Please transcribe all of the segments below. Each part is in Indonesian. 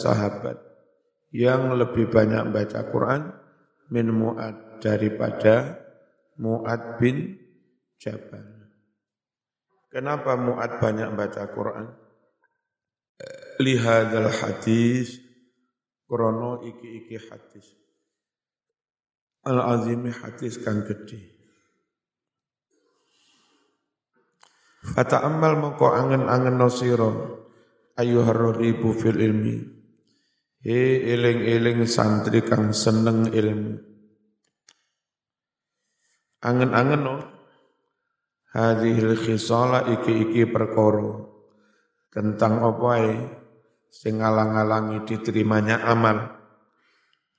sahabat yang lebih banyak baca Quran min Mu'ad daripada Mu'ad bin Jabal. Kenapa Mu'ad banyak baca Quran? Lihadal hadis, krono iki-iki hadis. Al-azimi hadis kan gede. Fata'ammal mongko angen-angen nosiro ayuhar ribu fil ilmi. He eling-eling santri kang seneng ilmu. Angen-angen no. Hadhil khisala iki-iki perkoro. Tentang apa sing ngalang-alangi diterimanya amal.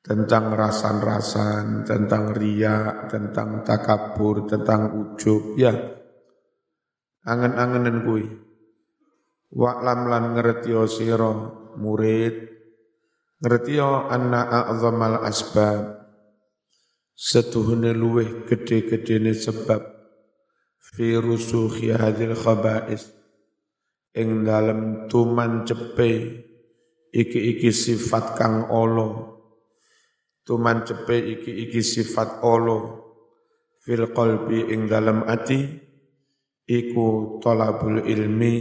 Tentang rasan-rasan, tentang riak, tentang takabur, tentang ujub. Ya, angen-angenen kuwi. Wa'lam lan ngerti sira murid ngerti anna a'zamal asbab. Setuhune luweh gede-gedene sebab fi rusukhi hadhil khaba'is. Ing dalem tuman cepe iki-iki sifat kang olo tuman cepe iki-iki sifat olo fil qalbi ing dalem ati iku talabul ilmi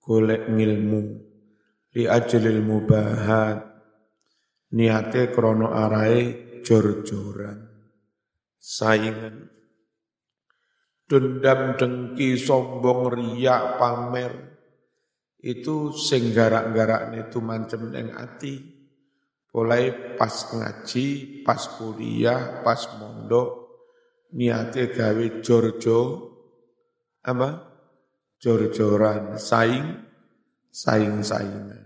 golek ngilmu. Li ajlil mubahat niate krono arae jor-joran saingan dendam dengki sombong riak pamer itu sing garak-garak itu mancem neng ati mulai pas ngaji pas kuliah pas mondok niate gawe jor-jor apa? Jor-joran, saing, saing-saingan.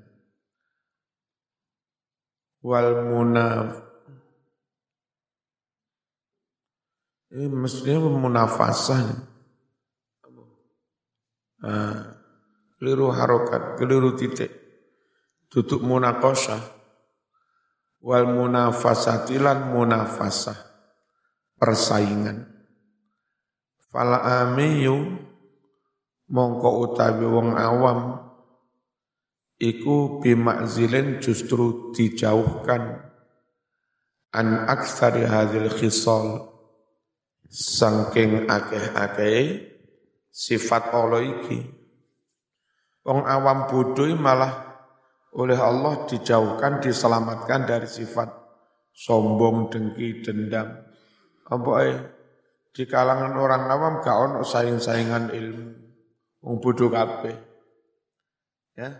Wal munaf ini mestinya munafasah. Nah, keliru harokat, keliru titik. Tutup munakosah. Wal munafasatilan munafasah. Persaingan. Fala amiyu mongko utawi wong awam iku bimakzilin justru dijauhkan an aksari hadil khisal sangking akeh-akeh sifat Allah iki wong awam bodoh malah oleh Allah dijauhkan diselamatkan dari sifat sombong dengki dendam apa di kalangan orang awam gak ono saing-saingan ilmu Wong bodoh kabeh. Ya.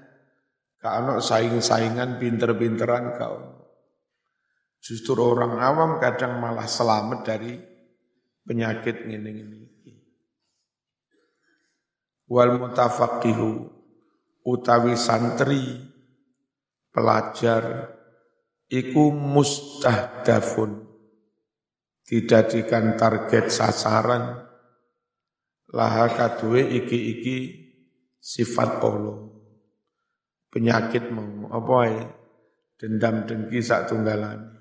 Gak saing-saingan pinter-pinteran ono. Justru orang awam kadang malah selamat dari penyakit ngene-ngene. Wal mutafaqihu utawi santri pelajar iku mustahdafun dijadikan target sasaran laha kadue iki-iki sifat Allah. Penyakit mau apa ya? Dendam dengki sak tunggalan.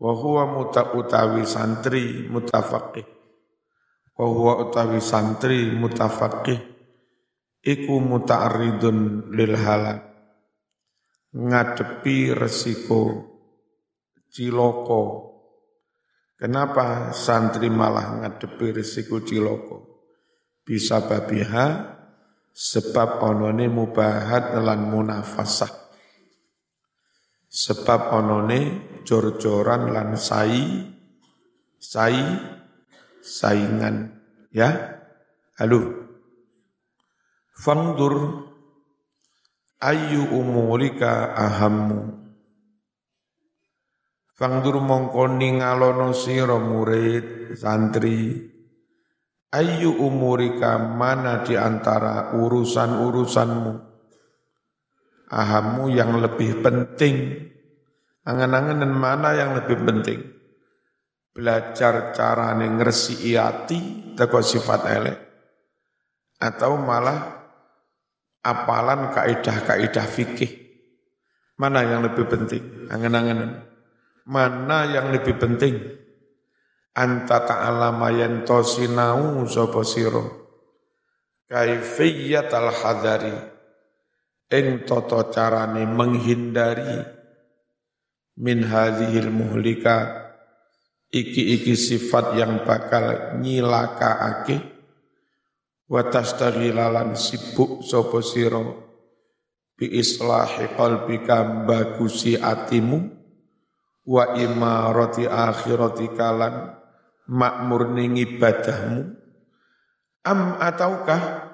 Wa huwa utawi santri mutafaqih. Wa huwa utawi santri mutafaqih iku muta'arridun lil halak. Ngadepi resiko ciloko Kenapa santri malah ngadepi risiko ciloko? Bisa babiha sebab onone mubahat lan munafasah. Sebab onone jor-joran lan sai sai saingan ya. Halo. Fangdur ayu umurika ahammu Fangdur mongko ningalono sira murid santri ayu umurika mana di antara urusan-urusanmu? Ahamu yang lebih penting. Angan-anganan mana yang lebih penting? Belajar cara ngersi iati teko sifat elek. Atau malah apalan kaidah-kaidah fikih. Mana yang lebih penting? Angan-anganan mana yang lebih penting anta ta'alama yantosinau sapa sira kaifiyat al hadari. Ing toto carane menghindari. Min hadhil muhlika. Iki-iki sifat yang bakal nyilakaake. Wa tastaghilalan sibuk sapa sira bi islahi qalbika bagusi atimu. Wa imarati akhirati kalan makmurni ibadahmu am ataukah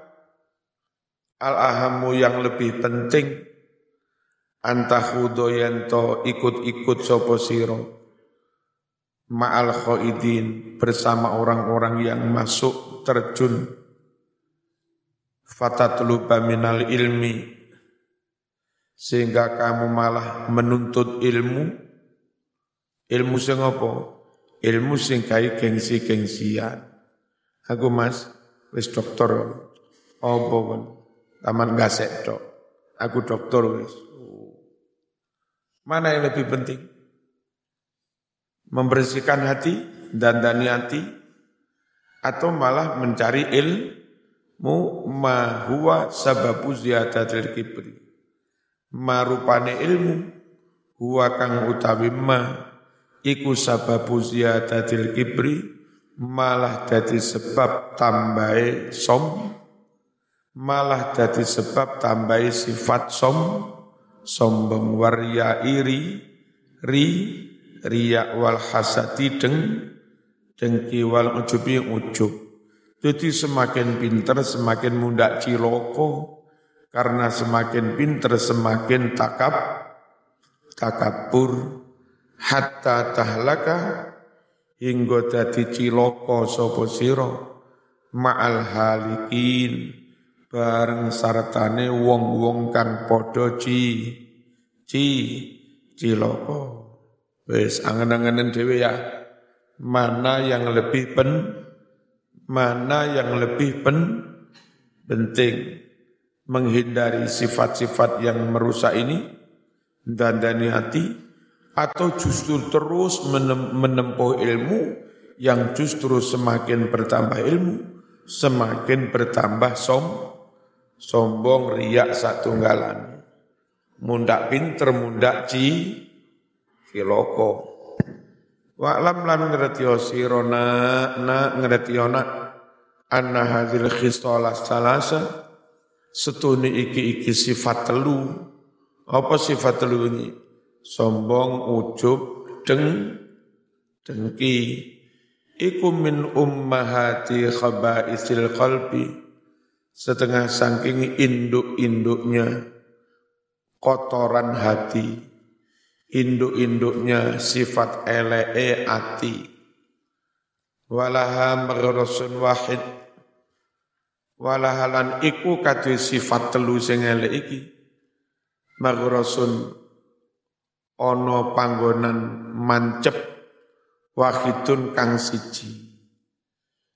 Al-ahamu yang lebih penting? Antahudo yanto ikut-ikut sopo siro? Ma'al khoidin bersama orang-orang yang masuk terjun. Fatatluba minal ilmi sehingga kamu malah menuntut ilmu. Ilmu sing apa ilmu sing kai gengsi-gengsian aku mas wis dokter apa kan taman gasek dok. Aku dokter wis. Mana yang lebih penting? Membersihkan hati dan dani hati atau malah mencari ilmu ma huwa sababu ziyadatil kibri. Marupane ilmu huwa kang utawi ma iku sababu ziyadatil kibri malah jadi sebab tambahe som malah jadi sebab tambahi sifat som sombong waria iri ri riya wal hasati deng dengki wal ujubi ujub. Jadi semakin pinter semakin mudah ciloko karena semakin pinter semakin takab takabur hatta tahlaka hingga dadi ciloko sapa sira ma'al halikin bareng sartane wong-wong kang padha ci ci ciloko wis angen-angenen dhewe ya. Mana yang lebih pen mana yang lebih pen penting. Menghindari sifat-sifat yang merusak ini dan dani hati atau justru terus menempuh ilmu yang justru semakin bertambah ilmu semakin bertambah som sombong riak satu galan mundak pinter mundak ci kiloko Wa'lam lan ngerti sirona na ngerti anna hadhil khisalah salasa setuni iki iki sifat telu. Apa sifat telu ini sombong ujub deng dengki. Iku min ummahati khaba'isil qalbi. Setengah saking induk-induknya kotoran hati, induk-induknya sifat elee ati, walaha maghrasun wahid, walahalan iku kadu sifat telu sing elek iki, maghrasun ono panggonan mancep wahidun kang siji.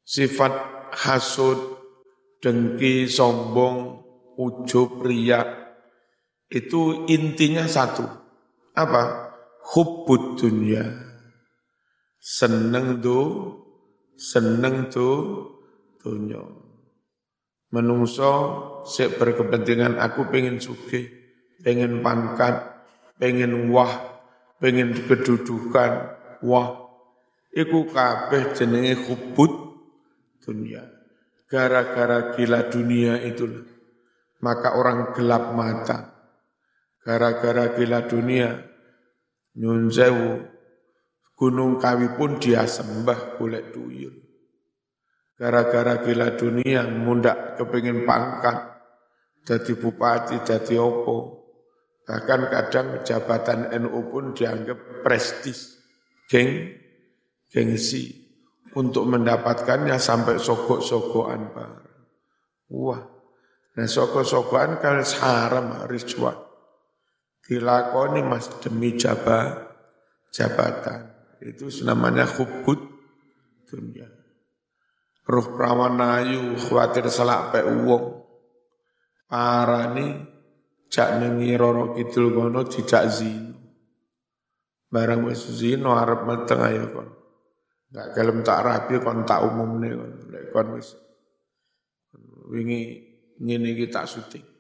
Sifat hasud dengki, sombong, ujub, riak, itu intinya satu. Apa? Hubbud dunia. Seneng tu, seneng tu dunia. Menungso sik berkepentingan aku pengen suge, pengen pangkat, pengen wah, pengen kedudukan, wah. Iku kabeh jenenge hubbud dunia. Gara-gara gila dunia itulah. Maka orang gelap mata. Gara-gara gila dunia. Nyun Gunung Kawi pun dia sembah kulit tuyul. Gara-gara gila dunia, mundak kepingin pangkat. Jadi bupati, jadi opo. Bahkan kadang jabatan NU pun dianggap prestis. Geng, gengsi untuk mendapatkannya sampai sogok-sogokan. Wah, nah sogok-sogokan kan haram ritual. Dilakoni mas demi jabat, jabatan. Itu namanya hubud dunia. Ruh perawan ayu khawatir selak pe. Para ni cak nengi roro kidul kono tidak zino. Barang wis zino arep meteng ayo kono. Enggak gelem tak rapi kon tak umumne kon. Lek kon wis wingi ngene iki tak syuting.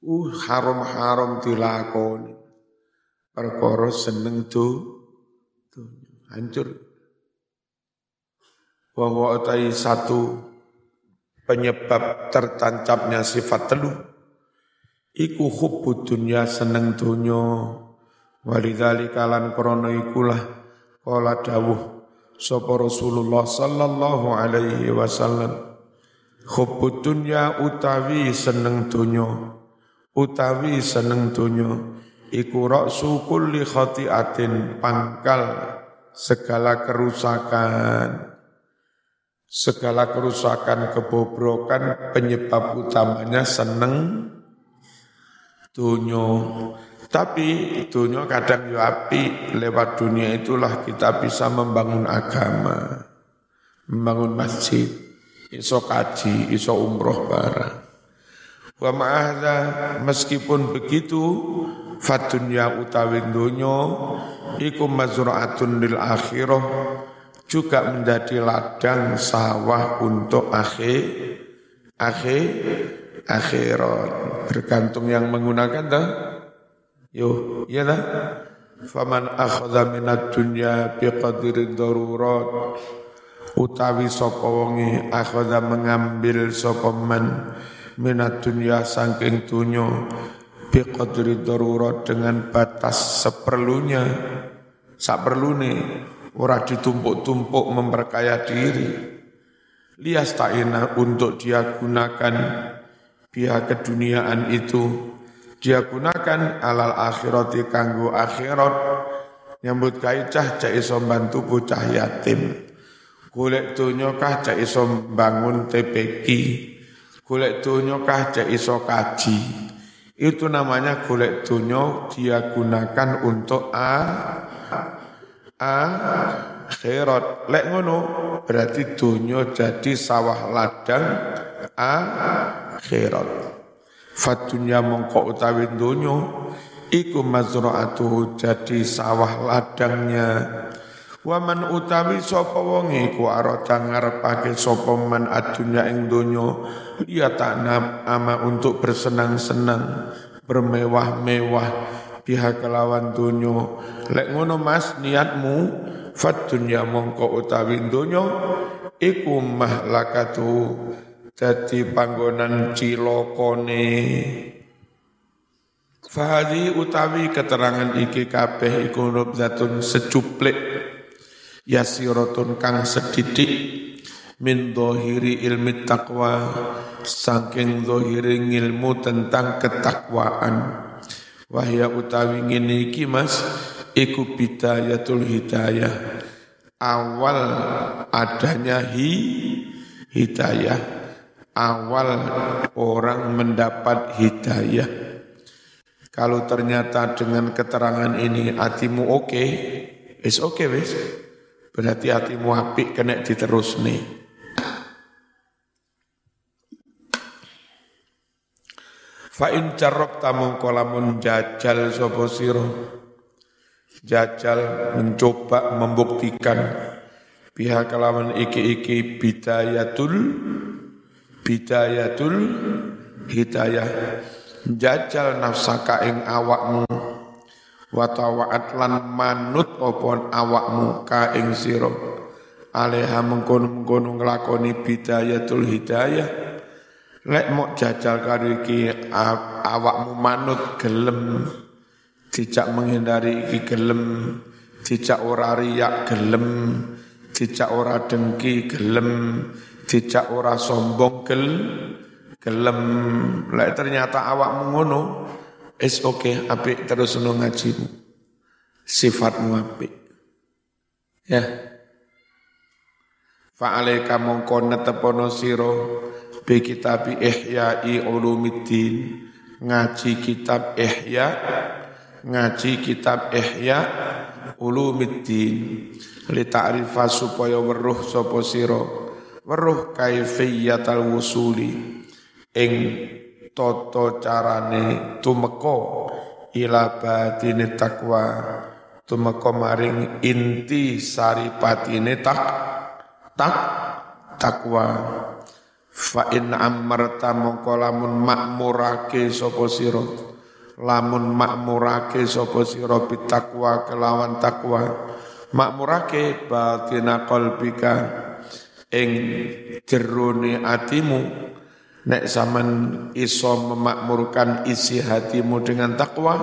uh haram-haram dilakoni perkara seneng tuh hancur bahwa utai satu penyebab tertancapnya sifat telu iku hubbu dunya seneng dunya walidhalika lan krana ikulah kala dawuh sapa Rasulullah sallallahu alaihi wasallam. Hubbu dunya utawi seneng dunya utawi seneng dunya iku raksu kulli khati'atin pangkal segala kerusakan. Segala kerusakan, kebobrokan, penyebab utamanya seneng dunia. Tapi dunia kadang yo api, lewat dunia itulah kita bisa membangun agama, membangun masjid, iso kaji, iso umroh barang. Wa ma'ahda meskipun begitu fatunya utawi dunya iku mazra'atun lil akhirah juga menjadi ladang sawah untuk akhir akhir akhirat. Bergantung yang menggunakan dah. Yo ya dah. Faman akhadha minad dunya biqadri darurat. Utawi sapa wonge akhadha mengambil sapa man minad dunya saking dunya biqadri darurat dengan batas seperlunya. Saperlune ora ditumpuk-tumpuk memperkaya diri. Lias ta'ina untuk dia gunakan pihak keduniaan itu. Dia gunakan alal akhirati kanggo akhirat. Nyambut kaicah cak iso bantu bocah yatim. Golek donya kah cak iso bangun TPQ golek donya kah cak iso kaji. Itu namanya golek donya dia gunakan untuk a akhirat. Lek ngono berarti dunia jadi sawah ladang akhirat. Fatunya mongko utawi dunia iku mazra'atuhu jadi sawah ladangnya. Waman utawi sapa wong iku arata ngarepake sapa man adunya ing donya ya taknam ama untuk bersenang-senang bermewah-mewah pihak kelawan dunyo lek ngono mas niatmu fat dunya mongko utawi dunyo iku mahlakatu dadi panggonan cilokone. Fahadi utawi keterangan iki kabeh iku nubzatun secuplik yasiratun kang sedidik. Min dohiri ilmi takwa saking dohiri ilmu tentang ketakwaan. Wahya utawi ngene iki Mas iku bidayatul hidayah. Awal adanya hi hidayah. Awal orang mendapat hidayah. Kalau ternyata dengan keterangan ini hatimu oke, okay, is oke okay, wis. Berarti hatimu apik kena diterus nih. Fa in jarrab tamu kolamun jajal sapa sira jajal mencoba membuktikan pihak kelawan iki-iki bidayatul bidayatul hidayah. Jajal nafsaka ing awakmu. Wa tawaat lan manut opon awakmu ka ing sira. Aleha mengkono-mengkono nglakoni bidayatul hidayah. Lek mau jajal karo iki awakmu manut gelem. Dijak menghindari iki gelem. Dijak ora riak gelem. Dijak ora dengki gelem dijak ora sombong gel gelem. Lek ternyata awakmu ngono is oke okay, apik terus ngono ngajimu. Sifatmu apik. Ya. Fa'alaika mongko netepono sira bi kitab Ihya'i Ulumiddin ngaji kitab Ihya ngaji kitab Ihya Ulumiddin li ta'rifa supaya weruh sapa sira weruh kaifiyatal wusuli ing tata carane tumeka ila batine takwa tumeka maring inti saripatine tak tak takwa. Fa in ammarta mongko lamun makmurake sapa sira lamun makmurake sapa sira bitakwa kelawan takwa makmurake batina qalbika ing jerone atimu nek zaman iso memakmurkan isi hatimu dengan takwa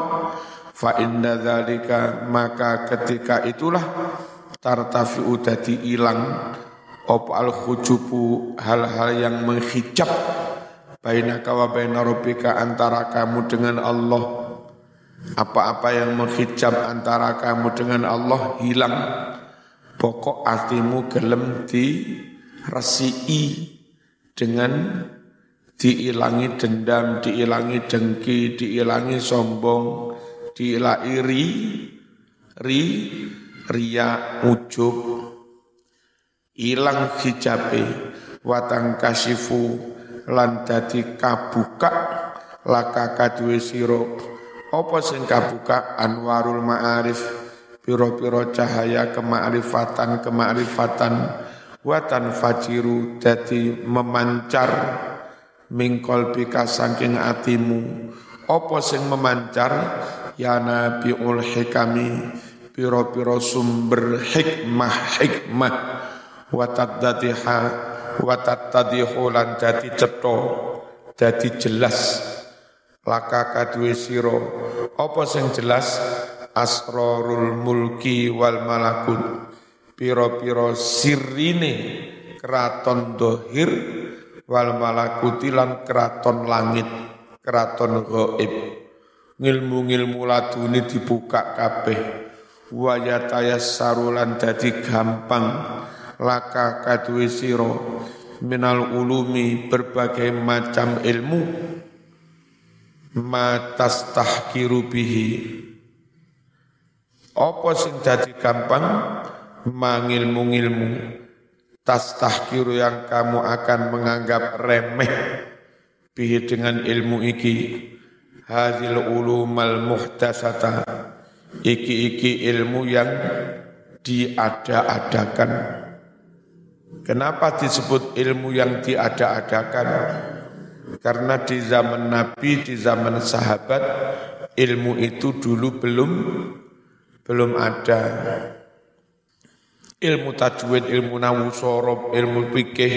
fa inna dzalika maka ketika itulah tartafi'u dadi ilang op al khujubu hal-hal yang menghijab bainaka wa baina rabbika antara kamu dengan Allah. Apa-apa yang menghijab antara kamu dengan Allah hilang. Pokok hatimu gelem di resi'i dengan diilangi dendam, diilangi dengki, diilangi sombong, diilangi iri, ri, ria, ujub, ilang hijabe, watang kasifu, lan dadi kabuka, laka kadue siro, apa sing kabuka anwarul ma'arif, piro-piro cahaya kemaarifatan, kemaarifatan, watan fajiru, dadi memancar, mingkol bika saking atimu. Opo sing memancar? Ya nabiul hikami piro-piro sumber hikmah hikmah. Watat dadiha watat tadihu lan dadi cetho dadi jelas. Laka kadue siro opo sing jelas? Asrarul mulki wal malakut piro-piro sirine keraton dohir wal malakuti lan keraton langit, keraton gaib. Ngilmu-ngilmu laduni dibuka kabeh. Wa yatayassarulan dadi gampang laka kadue siro minal ulumi berbagai macam ilmu matas tahkiru bihi apa sing gampang mangilmu-ngilmu. Tas tahkiru yang kamu akan menganggap remeh. Bihi dengan ilmu iki. Hadil ulumal muhtasata. Iki-iki ilmu yang diada-adakan. Kenapa disebut ilmu yang diada-adakan? Karena di zaman Nabi di zaman sahabat ilmu itu dulu belum belum ada ilmu tajwid, ilmu nawu sorob, ilmu fikih,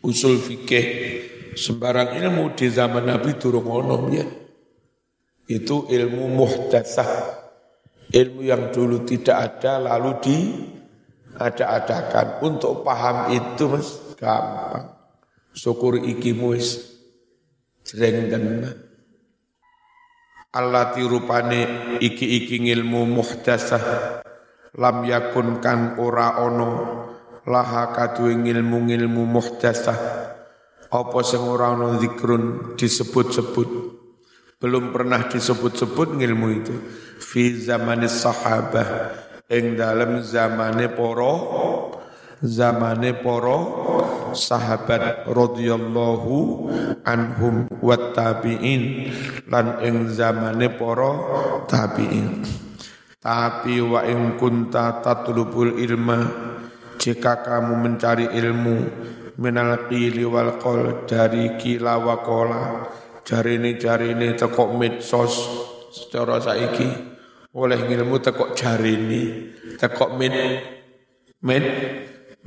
usul fikih, sembarang ilmu di zaman Nabi turun ono ya. Itu ilmu muhdasah, ilmu yang dulu tidak ada lalu di ada-adakan. Untuk paham itu mas gampang. Syukur iki wis sering tenan. Allah tirupane iki-iki ilmu muhdasah lam yakun kan ora ono. Laha kadue ngilmu-ngilmu muhdasah apa sing ora ono zikrun disebut-sebut. Belum pernah disebut-sebut ngilmu itu. Fi zamanis sahabah. Ing dalam zamane poro zamane poro sahabat radhiyallahu anhum wat tabi'in. Lan ing zamane poro tabi'in tapi wa in kunta tatlubul ilma jika kamu mencari ilmu minal qili wal qol dari kila wa kola ini jari ini tekok medsos secara saiki. Oleh ilmu tekok ini tekok med med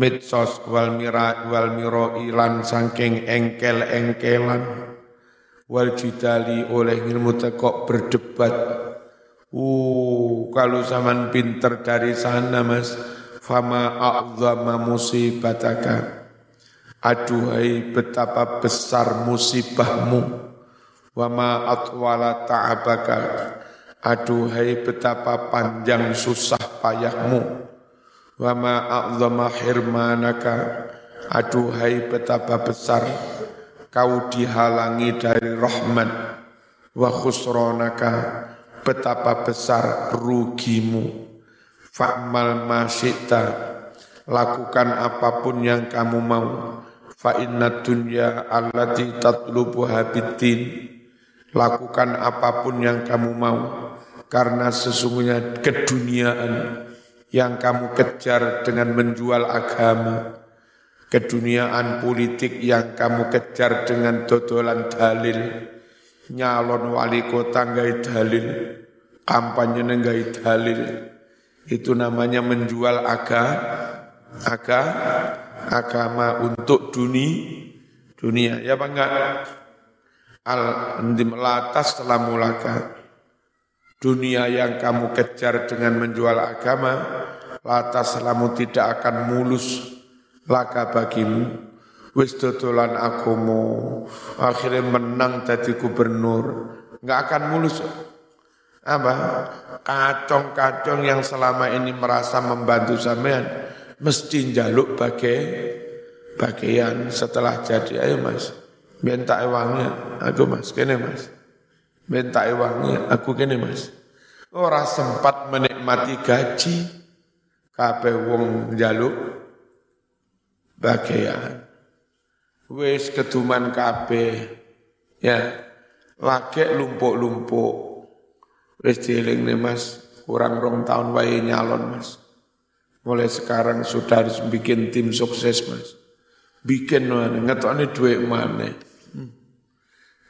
medsos wal mira wal miro ilan sangking engkel engkelan wal jidali oleh ilmu tekok berdebat Uh, kalau zaman pinter dari sana mas, fama a'zama musibataka. Aduhai betapa besar musibahmu. Wama atwala ta'abaka. Aduhai betapa panjang susah payahmu. Wama a'zama hirmanaka. Aduhai betapa besar kau dihalangi dari rahmat. Wa khusronaka betapa besar rugimu. Fa'mal masyikta, lakukan apa pun yang kamu mau. Fa inna dunya allati tatlubu habitin. Lakukan apa pun yang kamu mau. Karena sesungguhnya keduniaan yang kamu kejar dengan menjual agama. keduniaan politik yang kamu kejar dengan dodolan dalil, nyalon wali kota nggak dalil, kampanye nggak dalil, itu namanya menjual aga, aga, agama untuk dunia, dunia. Ya apa enggak? Al latas telah mulaka dunia yang kamu kejar dengan menjual agama, latas selamu tidak akan mulus laka bagimu wis dodolan agomo. Akhirnya menang jadi gubernur. Nggak akan mulus. Apa? Kacong-kacong yang selama ini merasa membantu sampean mesti jaluk bagai bagian setelah jadi. Ayo mas. Minta uangnya aku mas. Kene mas. Minta uangnya aku kene mas. Ora sempat menikmati gaji. Kabeh wong jaluk bagian. Wis keduman kabeh. Ya. Lagi lumpuk-lumpuk. Wis nih Mas, kurang rong tahun wae nyalon Mas. Mulai sekarang sudah harus bikin tim sukses Mas. Bikin mana, ngetoknya duit mana. Hmm.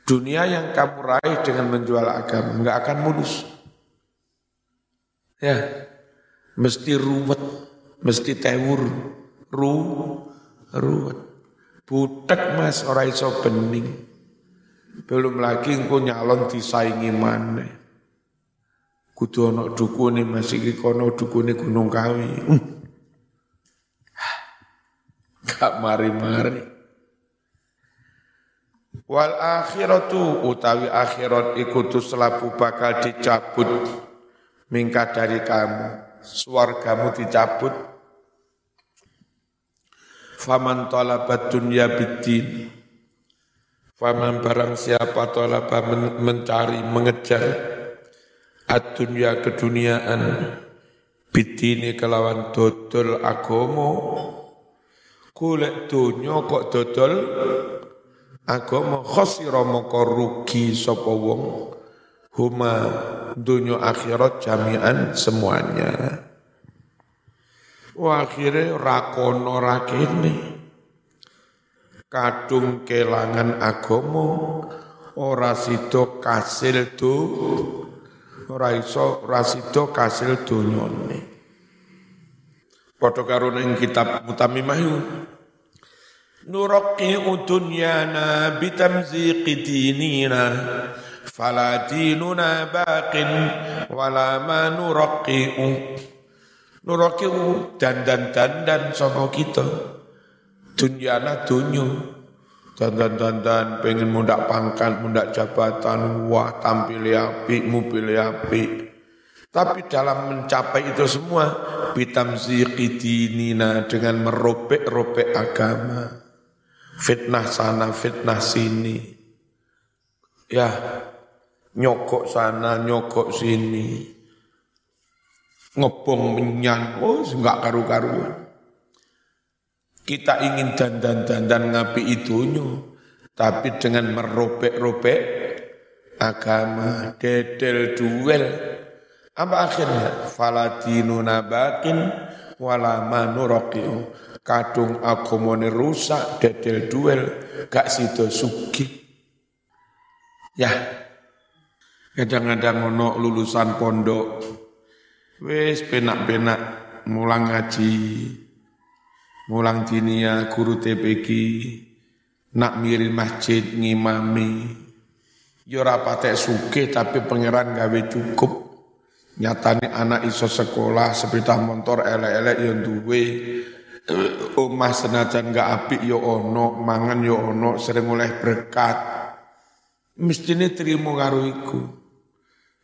Dunia yang kamu raih dengan menjual agama nggak akan mulus. Ya, mesti ruwet, mesti tewur, ru, ruwet. Butek mas ora iso bening. Belum lagi engko nyalon disaingi mana. Kudu ana dukune Mas iki kono dukune Gunung Kawi. Gak mari-mari. Wal akhiratu utawi akhirat ikutu selapu bakal dicabut mingkat dari kamu. Suargamu dicabut, Faman talabat dunya biddin. Faman barang siapa talaba mencari, mengejar Ad-dunya keduniaan Bidini kelawan dodol agomo. Kulek dunya kok dodol Agomo khosira moko rugi sapa wong. Huma dunya akhirat jami'an semuanya akhirnya rakono rakene kadung kelangan agomo ora sida kasil do ora iso ora sida kasil donyane padha karo ning kitab mutamimah nuraqi dunyana bitamziqi dinina fala dinuna baqin wala ma nuraqi'u Nuroki dandan-dandan sama kita. Dunyana dunyo. Dandan-dandan pengen mundak pangkat, mundak jabatan, wah tampil api, mobil api. Tapi dalam mencapai itu semua, bitamziqi dinina dengan merobek-robek agama. Fitnah sana, fitnah sini. Ya, nyokok sana, nyokok sini ngebong menyan, oh enggak karu-karuan. Kita ingin dandan-dandan ngapi itunya, tapi dengan merobek-robek agama, dedel duel. Apa akhirnya? Faladinu nabakin wala manurokiu. Kadung agomone rusak, dedel duel, gak sido sugi. Ya, kadang-kadang ono lulusan pondok, Wis penak-penak mulang ngaji, mulang dinia guru TPG, nak mirin masjid ngimami. Yo ora patek sugih tapi pangeran gawe cukup. Nyatane anak iso sekolah sepeda motor elek-elek yo duwe. Omah senajan gak apik yo ono, mangan yo ono, sering oleh berkat. Mestine trimo karo iku.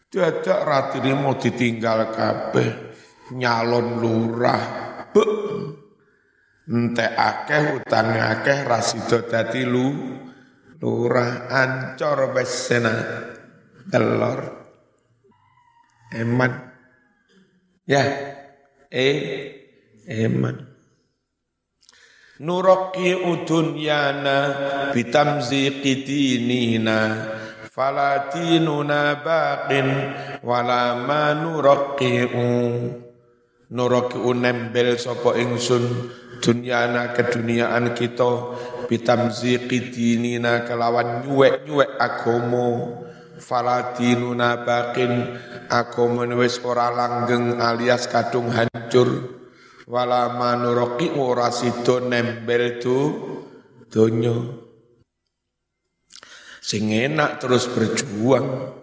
Dadak ratine mau ditinggal kabeh nyalon lurah. Bek. Entek akeh utang akeh rasido dadi lu lurah ancor wis sena telur. Eman. Ya. Eh eman. Nuraki udunyana bitamziqi dinina fala dinuna baqin wala ma nuraqqi'u nuroki unembel sapa ingsun dunyana keduniaan kita bitamziqi dinina kelawan nyuwek-nyuwek agomo. Faladinuna bakin agama wis ora langgeng alias kadung hancur. Wala manuroki ora sida nembel tu donya sing enak terus berjuang.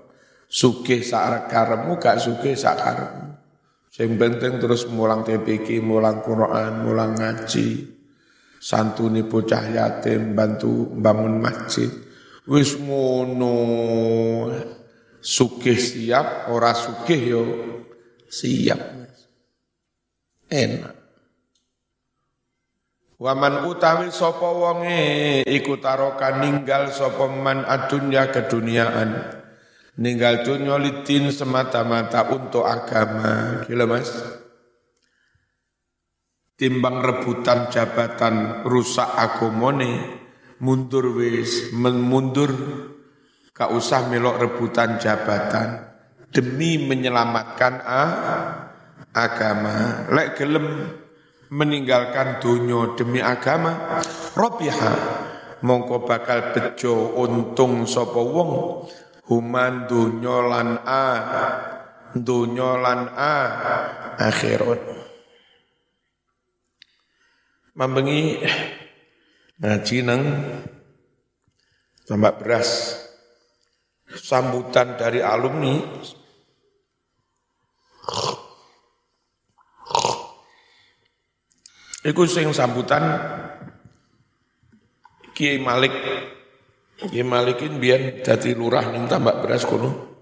Sugih sak karepmu gak sugih sak karepmu. Sing penting terus mulang TPK mulang Quran mulang ngaji. Santuni bocah yatim bantu bangun masjid. Wis ngono. Sugih siap ora sugih yo siap enak Waman utawi sapa wonge iku taroka ninggal sapa man adunya keduniaan ninggal dunia litin semata-mata untuk agama. Gila mas? Timbang rebutan jabatan rusak agomone, mundur wis, mundur, gak usah melok rebutan jabatan demi menyelamatkan ah, agama. Lek gelem meninggalkan dunia demi agama, robiha mongko bakal bejo untung sapa wong? Human dunya lan a dunya lan a akhirat. Mambengi ngaji nang tambak beras sambutan dari alumni Iku sing sambutan Kiai Malik Ya Malikin biar jadi lurah ning tambak beras kono.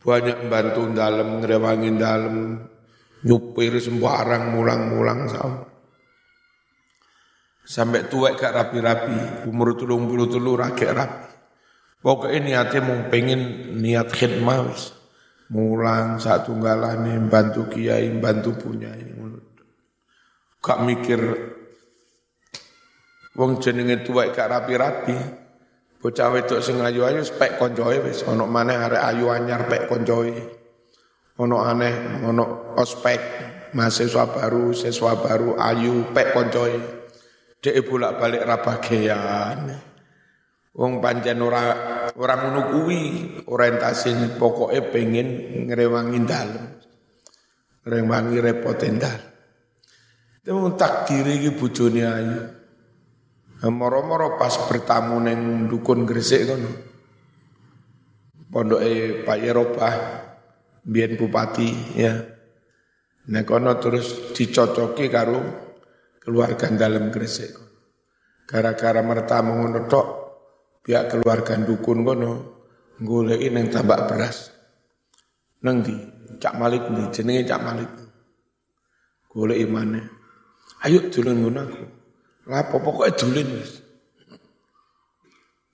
Banyak membantu dalam, ngerewangin dalam, nyupir sembarang mulang-mulang sama. Sampai tuwek gak rapi-rapi, umur tulung puluh telur rakyat rapi. Pokoknya niatnya mau pengen niat khidmah wis. Mulang satu nih, bantu kiai, bantu punya. Gak mikir wong jenenge tuwek gak rapi-rapi. Bocah wedok sing ayu-ayu spek koncoe wis ana maneh arek ayu anyar pek koncoe. Ono aneh, ono ospek, mahasiswa baru, siswa baru, ayu, pek koncoe. Dek bolak-balik rabagean. Wong pancen ora ora ngono kuwi orientasine pokoke pengen ngrewangi dalem. Ngrewangi repoten dalem. Itu takdir iki bojone ayu. Moro-moro pas bertamu neng dukun Gresik kono. Pondoke Pak Eropa, biyen bupati ya. Nek kono terus dicocoki karo keluarga dalam Gresik. Gara-gara mertamu ngono tok, pihak keluarga dukun kono goleki neng tambak beras. Neng di Cak Malik nih, jenenge Cak Malik. Goleki maneh. Ayo dolen ngono aku. Lapo pokoke dolen wis.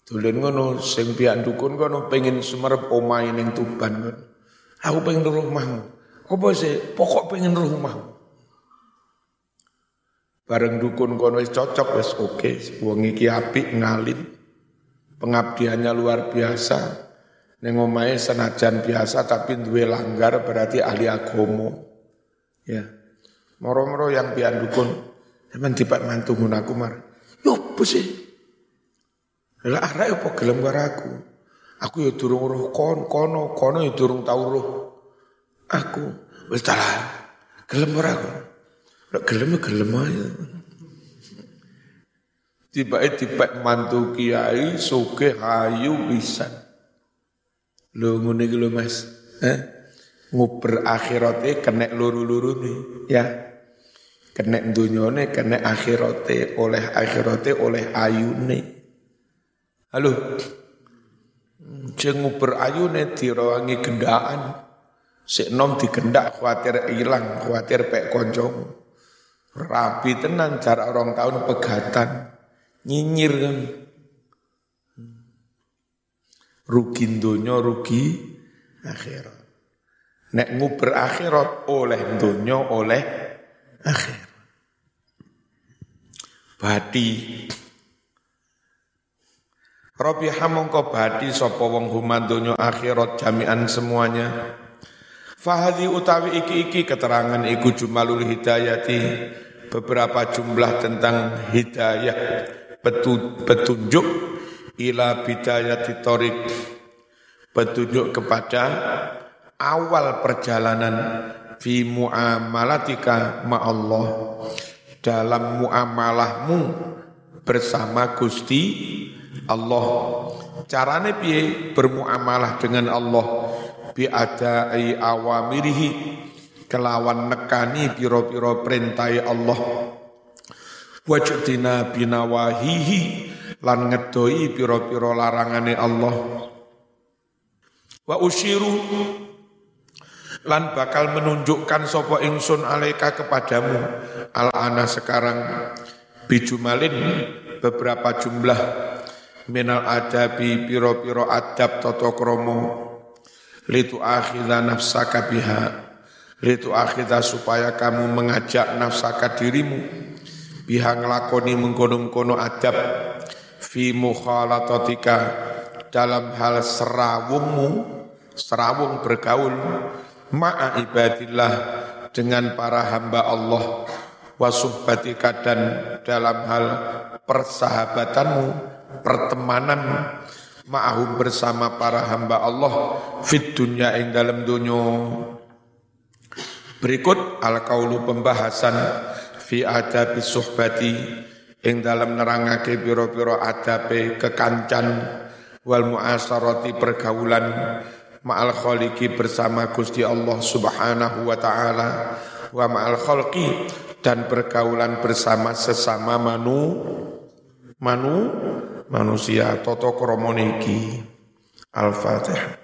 Dolen ngono sing dukun kono pengen sumerep omahe ning Tuban. Aku pengen rumahmu. Apa sih? Pokok pengen rumahmu. Bareng dukun kono wis cocok wis oke, okay. wong iki apik ngalim. Pengabdiannya luar biasa. Ning omahe senajan biasa tapi duwe langgar berarti ahli agomo. Ya. Moro-moro yang pian dukun Emang tiba mantu aku mar. Yo apa sih? Lah arek apa gelem aku? Aku ya durung roh kon kono, kono ya durung tau roh. Aku wis ta gelem ora aku. Lek gelem ya gelem aja. tiba tiba mantu kiai suke hayu bisa. Lho ngene iki lho Mas. Eh? Nguber akhirate kena luru-luru nih, ya kena dunyone kena akhirate oleh akhirate oleh ayune. Halo. Jengu berayune dirawangi gendaan. Sik nom digendak khawatir hilang khawatir pek koncomu. Rapi tenan jarak orang tahun pegatan. Nyinyir kan. Rugi dunya rugi akhirat. Nek nguber akhirat oleh dunya oleh akhir. Badi Robi hamongko badi sapa wong human akhirat jami'an semuanya. Fahadi utawi iki-iki keterangan iku jumalul hidayati beberapa jumlah tentang hidayah petunjuk ila bidayati torik petunjuk kepada awal perjalanan fi muamalatika ma Allah. Dalam muamalahmu bersama Gusti Allah. Carane piye bermuamalah dengan Allah? Bi adai awamirihi kelawan nekani piro-piro perintai Allah. Wajudina binawahihi lan ngedoi piro-piro larangane Allah. Wa usyiru lan bakal menunjukkan sopo ingsun alaika kepadamu. Al ana sekarang bijumalin beberapa jumlah. Minal adabi piro-piro adab toto kromo litu akhidha nafsaka biha. Litu akhidha supaya kamu mengajak nafsaka dirimu. Biha ngelakoni mengkono-kono adab. Fi mukhalatatika dalam hal serawungmu serawung bergaul ma'a ibadillah dengan para hamba Allah. Wasuhbatika dan dalam hal persahabatanmu pertemanan. Ma'ahum bersama para hamba Allah fit dunya ing dalam dunya. Berikut al kaulu pembahasan fi adabi suhbati ing dalam nerangake pira-pira adabe kekancan wal muasarati pergaulan ma'al khaliki bersama Gusti Allah Subhanahu wa taala wa ma'al khalqi dan pergaulan bersama sesama manu manu manusia toto kromoniki al-fatihah